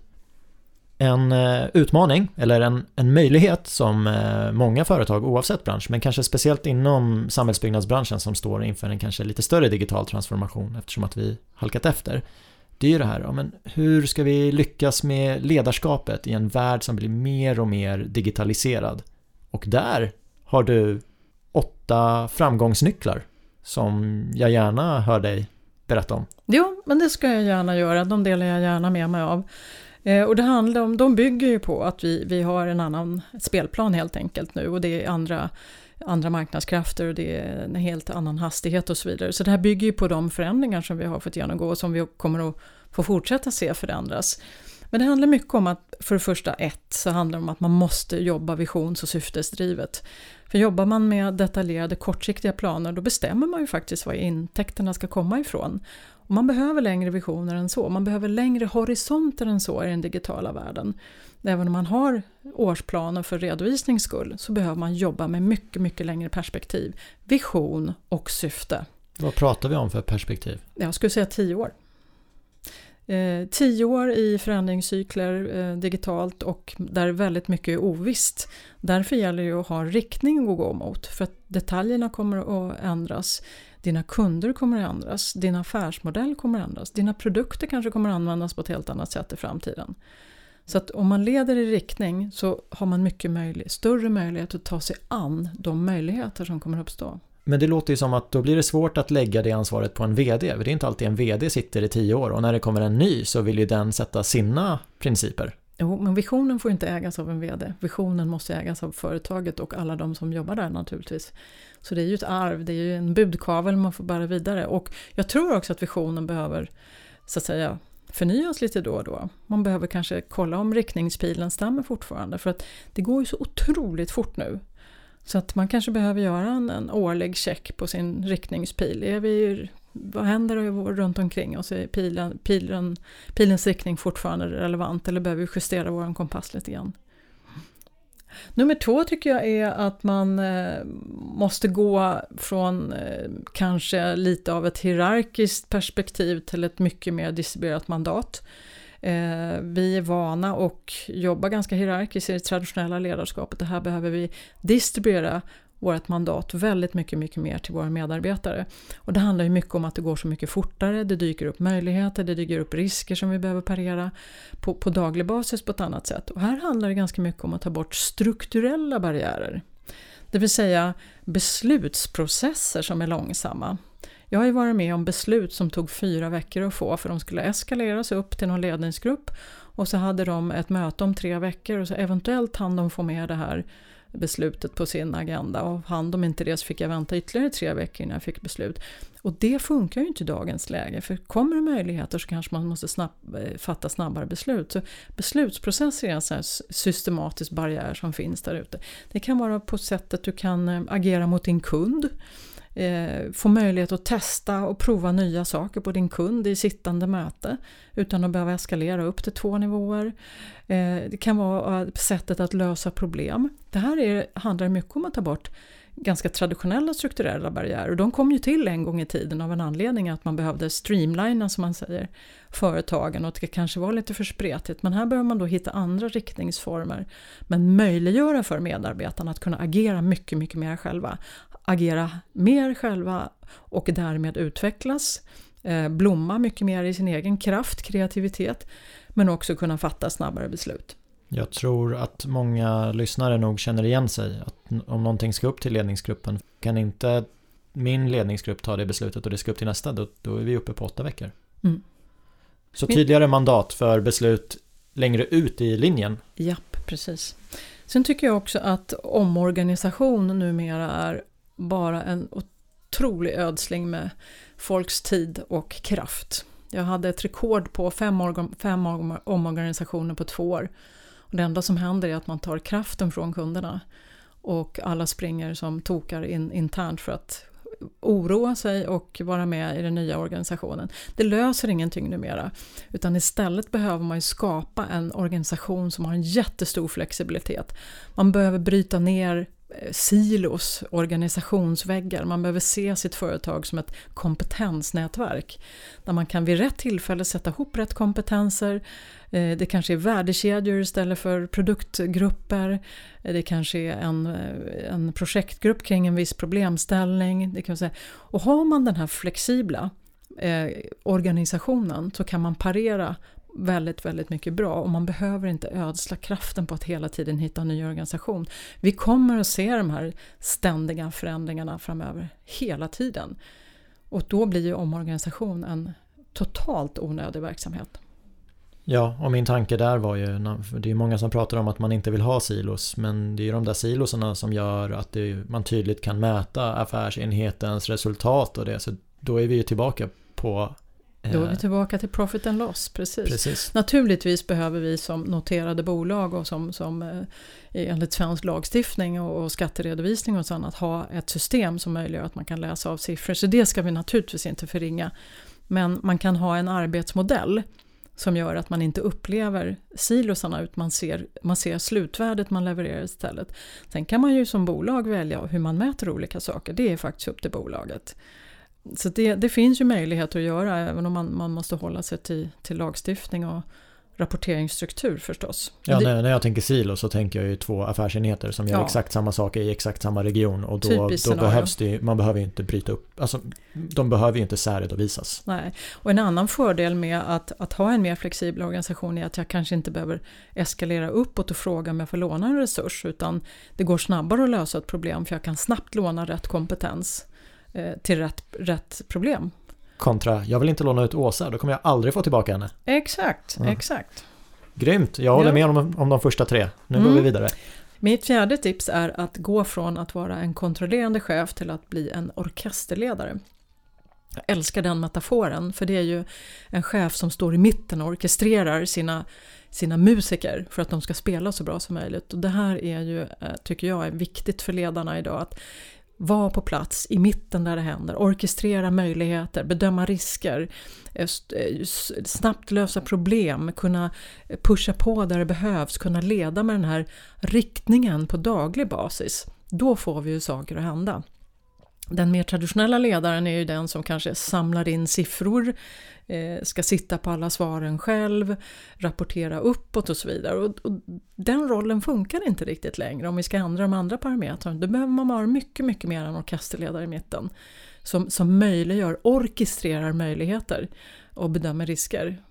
En eh, utmaning eller en, en möjlighet som eh, många företag oavsett bransch men kanske speciellt inom samhällsbyggnadsbranschen som står inför en kanske lite större digital transformation eftersom att vi halkat efter. Det är ju det här, ja, men hur ska vi lyckas med ledarskapet i en värld som blir mer och mer digitaliserad? Och där har du åtta framgångsnycklar som jag gärna hör dig berätta om. Jo, men det ska jag gärna göra. De delar jag gärna med mig av. Eh, och det handlar om, de bygger ju på att vi, vi har en annan spelplan helt enkelt nu och det är andra, andra marknadskrafter och det är en helt annan hastighet och så vidare. Så det här bygger ju på de förändringar som vi har fått genomgå och som vi kommer att få fortsätta se förändras. Men det handlar mycket om att för det första ett så handlar det om att man måste jobba visions och syftesdrivet. För jobbar man med detaljerade kortsiktiga planer då bestämmer man ju faktiskt var intäkterna ska komma ifrån. Och man behöver längre visioner än så, man behöver längre horisonter än så i den digitala världen. Även om man har årsplaner för redovisnings skull så behöver man jobba med mycket, mycket längre perspektiv. Vision och syfte. Vad pratar vi om för perspektiv? Jag skulle säga tio år. Eh, tio år i förändringscykler eh, digitalt och där väldigt mycket är ovisst. Därför gäller det att ha riktning att gå mot för att detaljerna kommer att ändras. Dina kunder kommer att ändras, din affärsmodell kommer att ändras, dina produkter kanske kommer att användas på ett helt annat sätt i framtiden. Så att om man leder i riktning så har man mycket möjlig, större möjlighet att ta sig an de möjligheter som kommer att uppstå. Men det låter ju som att då blir det svårt att lägga det ansvaret på en VD. För det är inte alltid en VD sitter i tio år och när det kommer en ny så vill ju den sätta sina principer. Jo, men visionen får inte ägas av en VD. Visionen måste ägas av företaget och alla de som jobbar där naturligtvis. Så det är ju ett arv, det är ju en budkavel man får bära vidare. Och jag tror också att visionen behöver, så att säga, förnyas lite då och då. Man behöver kanske kolla om riktningspilen stämmer fortfarande för att det går ju så otroligt fort nu. Så att man kanske behöver göra en, en årlig check på sin riktningspil. Är vi, vad händer runt omkring oss? Är pilen, pilen, pilens riktning fortfarande relevant eller behöver vi justera vår kompass lite grann? Nummer två tycker jag är att man eh, måste gå från eh, kanske lite av ett hierarkiskt perspektiv till ett mycket mer distribuerat mandat. Eh, vi är vana och jobbar ganska hierarkiskt i det traditionella ledarskapet. och här behöver vi distribuera vårt mandat väldigt mycket, mycket mer till våra medarbetare. Och det handlar ju mycket om att det går så mycket fortare, det dyker upp möjligheter, det dyker upp risker som vi behöver parera på, på daglig basis på ett annat sätt. Och här handlar det ganska mycket om att ta bort strukturella barriärer. Det vill säga beslutsprocesser som är långsamma. Jag har ju varit med om beslut som tog fyra veckor att få för de skulle eskaleras upp till någon ledningsgrupp och så hade de ett möte om tre veckor och så eventuellt hann de få med det här beslutet på sin agenda och hann de inte det så fick jag vänta ytterligare tre veckor innan jag fick beslut. Och det funkar ju inte i dagens läge för kommer det möjligheter så kanske man måste snabb, eh, fatta snabbare beslut. Så beslutsprocesser är en sån systematisk barriär som finns där ute. Det kan vara på sättet du kan eh, agera mot din kund eh, få möjlighet att testa och prova nya saker på din kund i sittande möte utan att behöva eskalera upp till två nivåer. Eh, det kan vara eh, sättet att lösa problem. Det här är, handlar mycket om att ta bort ganska traditionella strukturella barriärer. De kom ju till en gång i tiden av en anledning att man behövde streamlina som man säger företagen och det kanske var lite för spretigt. Men här behöver man då hitta andra riktningsformer men möjliggöra för medarbetarna att kunna agera mycket, mycket mer själva agera mer själva och därmed utvecklas, eh, blomma mycket mer i sin egen kraft, kreativitet, men också kunna fatta snabbare beslut. Jag tror att många lyssnare nog känner igen sig. Att om någonting ska upp till ledningsgruppen kan inte min ledningsgrupp ta det beslutet och det ska upp till nästa, då, då är vi uppe på åtta veckor. Mm. Så tydligare mandat för beslut längre ut i linjen. Japp, precis. Sen tycker jag också att omorganisation numera är bara en otrolig ödsling med folks tid och kraft. Jag hade ett rekord på fem, fem omorganisationer på två år. Och det enda som händer är att man tar kraften från kunderna och alla springer som tokar in, internt för att oroa sig och vara med i den nya organisationen. Det löser ingenting numera. Utan istället behöver man skapa en organisation som har en jättestor flexibilitet. Man behöver bryta ner Eh, silos, organisationsväggar. Man behöver se sitt företag som ett kompetensnätverk. Där man kan vid rätt tillfälle sätta ihop rätt kompetenser. Eh, det kanske är värdekedjor istället för produktgrupper. Eh, det kanske är en, en projektgrupp kring en viss problemställning. Det kan säga. Och har man den här flexibla eh, organisationen så kan man parera väldigt, väldigt mycket bra och man behöver inte ödsla kraften på att hela tiden hitta en ny organisation. Vi kommer att se de här ständiga förändringarna framöver hela tiden. Och då blir ju omorganisation en totalt onödig verksamhet. Ja, och min tanke där var ju, det är många som pratar om att man inte vill ha silos, men det är ju de där silosarna som gör att det, man tydligt kan mäta affärsenhetens resultat och det, så då är vi ju tillbaka på då är vi eh, tillbaka till profit and loss, precis. precis. Naturligtvis behöver vi som noterade bolag och som, som eh, enligt svensk lagstiftning och, och skatteredovisning och sånt ha ett system som möjliggör att man kan läsa av siffror. Så det ska vi naturligtvis inte förringa. Men man kan ha en arbetsmodell som gör att man inte upplever silosarna utan man ser, man ser slutvärdet man levererar istället. Sen kan man ju som bolag välja hur man mäter olika saker, det är faktiskt upp till bolaget. Så det, det, finns ju möjligheter att göra även om man, man måste hålla sig till, till lagstiftning och rapporteringsstruktur förstås. Ja, det, när, jag tänker silo så tänker jag ju två affärsenheter som gör ja. exakt samma saker i exakt samma region och då, då behövs det, man behöver inte bryta upp, alltså de behöver ju inte särredovisas. Nej, och en annan fördel med att, att ha en mer flexibel organisation är att jag kanske inte behöver eskalera uppåt och fråga om jag får låna en resurs utan det går snabbare att lösa ett problem för jag kan snabbt låna rätt kompetens till rätt, rätt problem. Kontra, jag vill inte låna ut Åsa, då kommer jag aldrig få tillbaka henne. Exakt, ja. exakt. Grymt, jag håller ja. med om, om de första tre. Nu mm. går vi vidare. Mitt fjärde tips är att gå från att vara en kontrollerande chef till att bli en orkesterledare. Jag älskar den metaforen, för det är ju en chef som står i mitten och orkestrerar sina, sina musiker för att de ska spela så bra som möjligt. Och det här är ju, eh, tycker jag, är viktigt för ledarna idag. att vara på plats i mitten där det händer, orkestrera möjligheter, bedöma risker, eh, eh, snabbt lösa problem, kunna pusha på där det behövs, kunna leda med den här riktningen på daglig basis. Då får vi ju saker att hända. Den mer traditionella ledaren är ju den som kanske samlar in siffror, eh, ska sitta på alla svaren själv, rapportera uppåt och så vidare. Och, och, den rollen funkar inte riktigt längre om vi ska ändra de andra parametrarna. Då behöver man vara mycket, mycket mer en orkesterledare i mitten. Som, som möjliggör, orkestrerar möjligheter och bedömer risker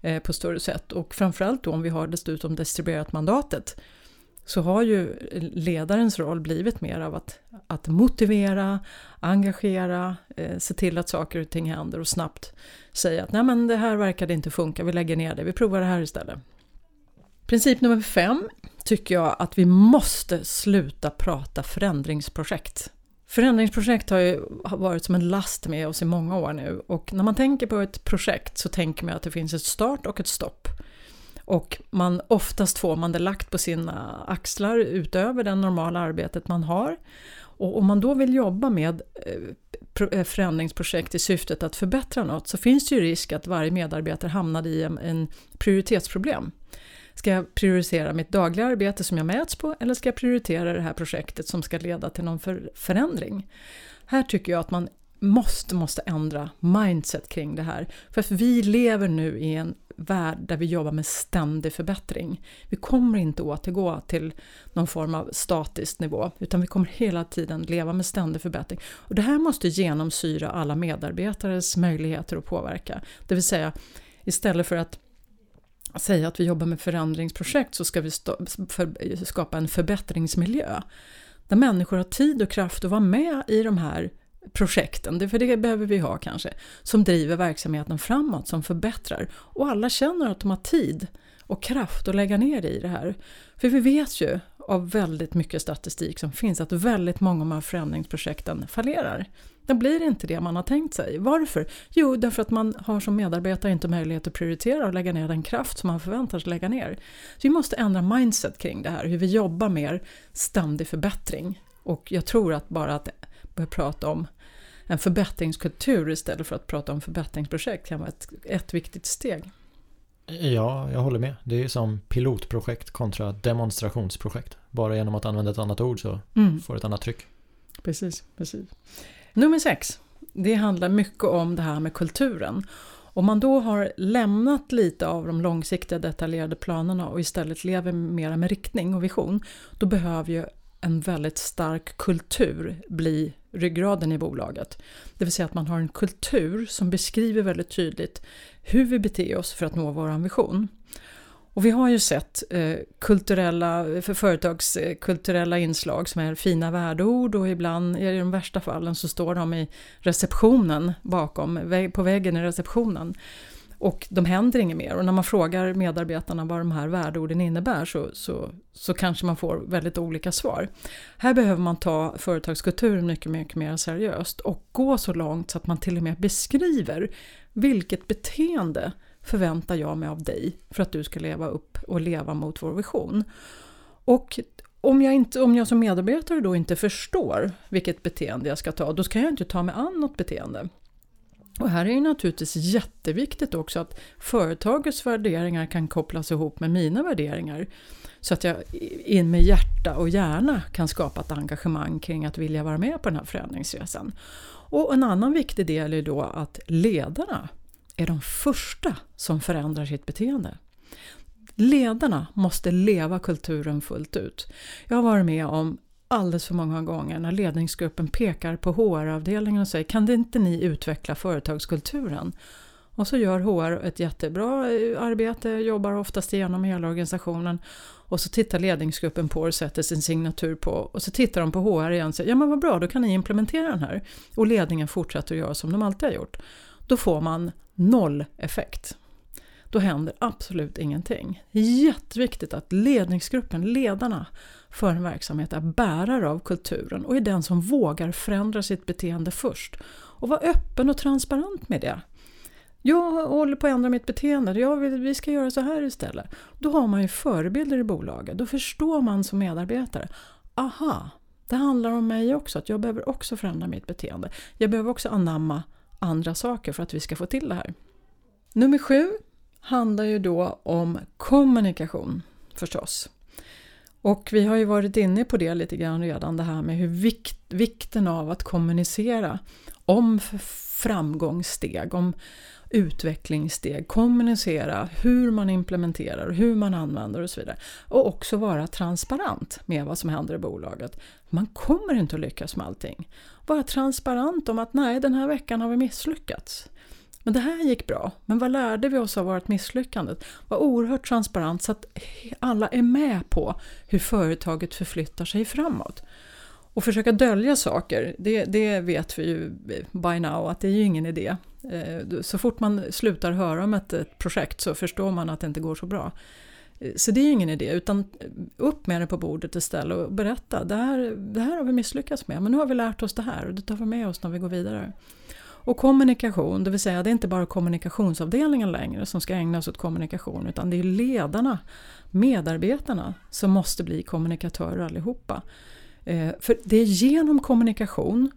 eh, på större sätt. Och framförallt då om vi har dessutom distribuerat mandatet så har ju ledarens roll blivit mer av att, att motivera, engagera, eh, se till att saker och ting händer och snabbt säga att nej men det här verkade inte funka, vi lägger ner det, vi provar det här istället. Princip nummer fem tycker jag att vi måste sluta prata förändringsprojekt. Förändringsprojekt har ju varit som en last med oss i många år nu och när man tänker på ett projekt så tänker man att det finns ett start och ett stopp. Och man, oftast får man det lagt på sina axlar utöver det normala arbetet man har. Och om man då vill jobba med eh, eh, förändringsprojekt i syftet att förbättra något så finns det ju risk att varje medarbetare hamnar i en, en prioritetsproblem. Ska jag prioritera mitt dagliga arbete som jag mäts på eller ska jag prioritera det här projektet som ska leda till någon för, förändring? Här tycker jag att man måste, måste ändra mindset kring det här. För att vi lever nu i en värld där vi jobbar med ständig förbättring. Vi kommer inte återgå till någon form av statisk nivå utan vi kommer hela tiden leva med ständig förbättring. Och det här måste genomsyra alla medarbetares möjligheter att påverka. Det vill säga istället för att säga att vi jobbar med förändringsprojekt så ska vi skapa en förbättringsmiljö där människor har tid och kraft att vara med i de här projekten, för det behöver vi ha kanske, som driver verksamheten framåt, som förbättrar. Och alla känner att de har tid och kraft att lägga ner i det här. För vi vet ju av väldigt mycket statistik som finns att väldigt många av de här förändringsprojekten fallerar. Det blir inte det man har tänkt sig. Varför? Jo, därför att man har som medarbetare inte möjlighet att prioritera och lägga ner den kraft som man förväntar sig lägga ner. Så vi måste ändra mindset kring det här, hur vi jobbar med ständig förbättring. Och jag tror att bara att börja prata om en förbättringskultur istället för att prata om förbättringsprojekt kan vara ett, ett viktigt steg. Ja, jag håller med. Det är som pilotprojekt kontra demonstrationsprojekt. Bara genom att använda ett annat ord så mm. får ett annat tryck. Precis, precis. Nummer sex. Det handlar mycket om det här med kulturen. Om man då har lämnat lite av de långsiktiga detaljerade planerna och istället lever mer med riktning och vision, då behöver ju en väldigt stark kultur bli ryggraden i bolaget. Det vill säga att man har en kultur som beskriver väldigt tydligt hur vi beter oss för att nå vår ambition. Och vi har ju sett eh, kulturella, för företagskulturella eh, inslag som är fina värdeord och ibland, i de värsta fallen, så står de i receptionen bakom, på väggen i receptionen. Och de händer inget mer. Och när man frågar medarbetarna vad de här värdeorden innebär så, så, så kanske man får väldigt olika svar. Här behöver man ta företagskulturen mycket, mycket mer seriöst och gå så långt så att man till och med beskriver vilket beteende förväntar jag mig av dig för att du ska leva upp och leva mot vår vision. Och om jag, inte, om jag som medarbetare då inte förstår vilket beteende jag ska ta, då ska jag inte ta mig an något beteende. Och här är ju naturligtvis jätteviktigt också att företagets värderingar kan kopplas ihop med mina värderingar. Så att jag in med hjärta och hjärna kan skapa ett engagemang kring att vilja vara med på den här förändringsresan. Och en annan viktig del är då att ledarna är de första som förändrar sitt beteende. Ledarna måste leva kulturen fullt ut. Jag har varit med om alldeles för många gånger när ledningsgruppen pekar på HR-avdelningen och säger kan det inte ni utveckla företagskulturen? Och så gör HR ett jättebra eh, arbete, jobbar oftast igenom hela organisationen och så tittar ledningsgruppen på och sätter sin signatur på och så tittar de på HR igen och säger ja men vad bra, då kan ni implementera den här. Och ledningen fortsätter att göra som de alltid har gjort. Då får man noll effekt. Då händer absolut ingenting. Jätteviktigt att ledningsgruppen, ledarna för en verksamhet är bärare av kulturen och är den som vågar förändra sitt beteende först. Och vara öppen och transparent med det. Jag håller på att ändra mitt beteende, jag vill, vi ska göra så här istället. Då har man ju förebilder i bolaget, då förstår man som medarbetare. Aha, det handlar om mig också, att jag behöver också förändra mitt beteende. Jag behöver också anamma andra saker för att vi ska få till det här. Nummer sju handlar ju då om kommunikation förstås. Och vi har ju varit inne på det lite grann redan, det här med hur vikt, vikten av att kommunicera om framgångssteg, om utvecklingssteg, kommunicera hur man implementerar, hur man använder och så vidare. Och också vara transparent med vad som händer i bolaget. Man kommer inte att lyckas med allting. Vara transparent om att nej, den här veckan har vi misslyckats. Men det här gick bra. Men vad lärde vi oss av vårt misslyckande? Var oerhört transparent så att alla är med på hur företaget förflyttar sig framåt. Och försöka dölja saker, det, det vet vi ju by now att det är ju ingen idé. Eh, så fort man slutar höra om ett, ett projekt så förstår man att det inte går så bra. Eh, så det är ju ingen idé, utan upp med det på bordet istället och berätta. Det här, det här har vi misslyckats med, men nu har vi lärt oss det här och det tar vi med oss när vi går vidare. Och kommunikation, det vill säga det är inte bara kommunikationsavdelningen längre som ska ägna sig åt kommunikation utan det är ledarna, medarbetarna som måste bli kommunikatörer allihopa. Eh, för det är genom kommunikation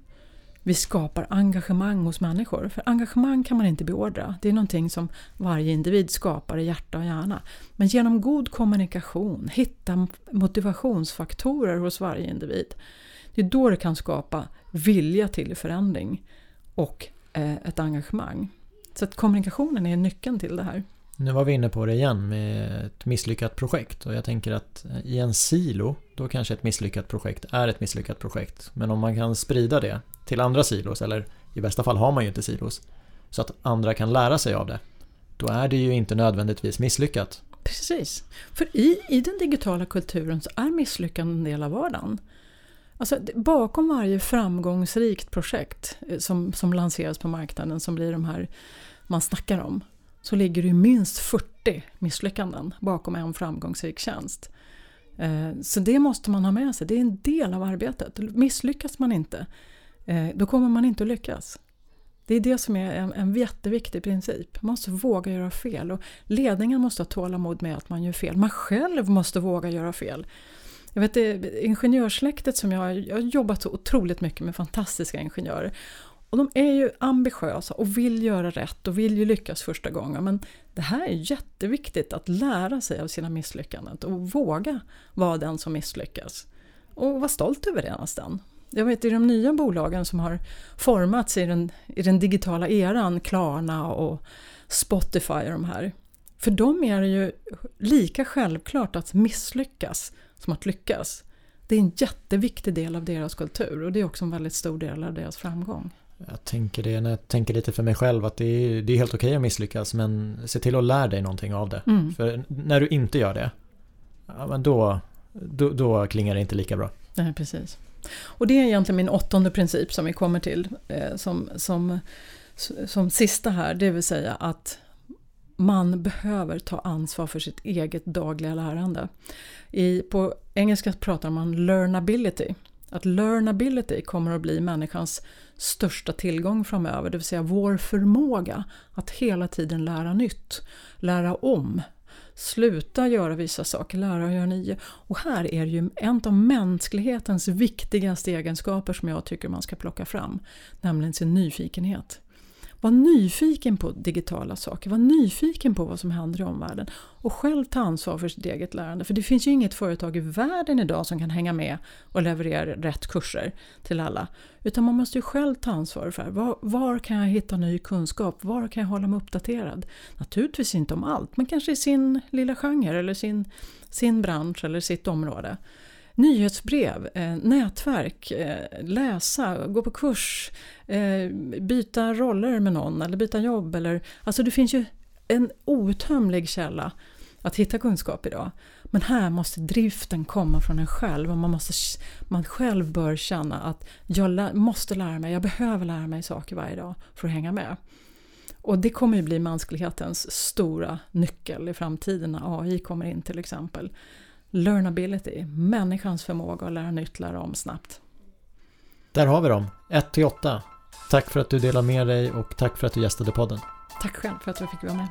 vi skapar engagemang hos människor. För engagemang kan man inte beordra. Det är någonting som varje individ skapar i hjärta och hjärna. Men genom god kommunikation, hitta motivationsfaktorer hos varje individ. Det är då det kan skapa vilja till förändring och ett engagemang. Så att kommunikationen är nyckeln till det här. Nu var vi inne på det igen med ett misslyckat projekt och jag tänker att i en silo då kanske ett misslyckat projekt är ett misslyckat projekt. Men om man kan sprida det till andra silos eller i bästa fall har man ju inte silos så att andra kan lära sig av det. Då är det ju inte nödvändigtvis misslyckat. Precis. För i, i den digitala kulturen så är misslyckande en del av vardagen. Alltså, bakom varje framgångsrikt projekt eh, som, som lanseras på marknaden som blir de här man snackar om så ligger det minst 40 misslyckanden bakom en framgångsrik tjänst. Eh, så det måste man ha med sig, det är en del av arbetet. Misslyckas man inte, eh, då kommer man inte att lyckas. Det är det som är en, en jätteviktig princip. Man måste våga göra fel och ledningen måste ha tålamod med att man gör fel. Man själv måste våga göra fel. Jag vet, eh, ingenjörssläktet som jag, jag har jobbat så otroligt mycket med fantastiska ingenjörer. Och de är ju ambitiösa och vill göra rätt och vill ju lyckas första gången. Men det här är jätteviktigt att lära sig av sina misslyckanden och våga vara den som misslyckas. Och vara stolt över det nästan. Jag vet i de nya bolagen som har formats i den, i den digitala eran, Klarna och Spotify och de här. För dem är det ju lika självklart att misslyckas som att lyckas. Det är en jätteviktig del av deras kultur och det är också en väldigt stor del av deras framgång. Jag tänker det när jag tänker lite för mig själv att det är, det är helt okej att misslyckas men se till att lära dig någonting av det. Mm. För när du inte gör det, ja, men då, då, då klingar det inte lika bra. Nej, precis. Och det är egentligen min åttonde princip som vi kommer till eh, som, som, som sista här, det vill säga att man behöver ta ansvar för sitt eget dagliga lärande. I, på engelska pratar man learnability. Att learnability kommer att bli människans största tillgång framöver, det vill säga vår förmåga att hela tiden lära nytt, lära om, sluta göra vissa saker, lära och göra nya. Och här är det ju en av mänsklighetens viktigaste egenskaper som jag tycker man ska plocka fram, nämligen sin nyfikenhet. Var nyfiken på digitala saker, var nyfiken på vad som händer i omvärlden och själv ta ansvar för sitt eget lärande. För det finns ju inget företag i världen idag som kan hänga med och leverera rätt kurser till alla. Utan man måste ju själv ta ansvar för var, var kan jag hitta ny kunskap, var kan jag hålla mig uppdaterad? Naturligtvis inte om allt, men kanske i sin lilla genre eller sin, sin bransch eller sitt område nyhetsbrev, eh, nätverk, eh, läsa, gå på kurs, eh, byta roller med någon eller byta jobb. Eller, alltså det finns ju en outtömlig källa att hitta kunskap idag. Men här måste driften komma från en själv och man, måste, man själv bör känna att jag lä måste lära mig, jag behöver lära mig saker varje dag för att hänga med. Och det kommer ju bli mänsklighetens stora nyckel i framtiden när AI kommer in till exempel. Learnability, människans förmåga att lära nytt, lära om snabbt. Där har vi dem, 1 till 8. Tack för att du delar med dig och tack för att du gästade podden. Tack själv för att du fick vara med.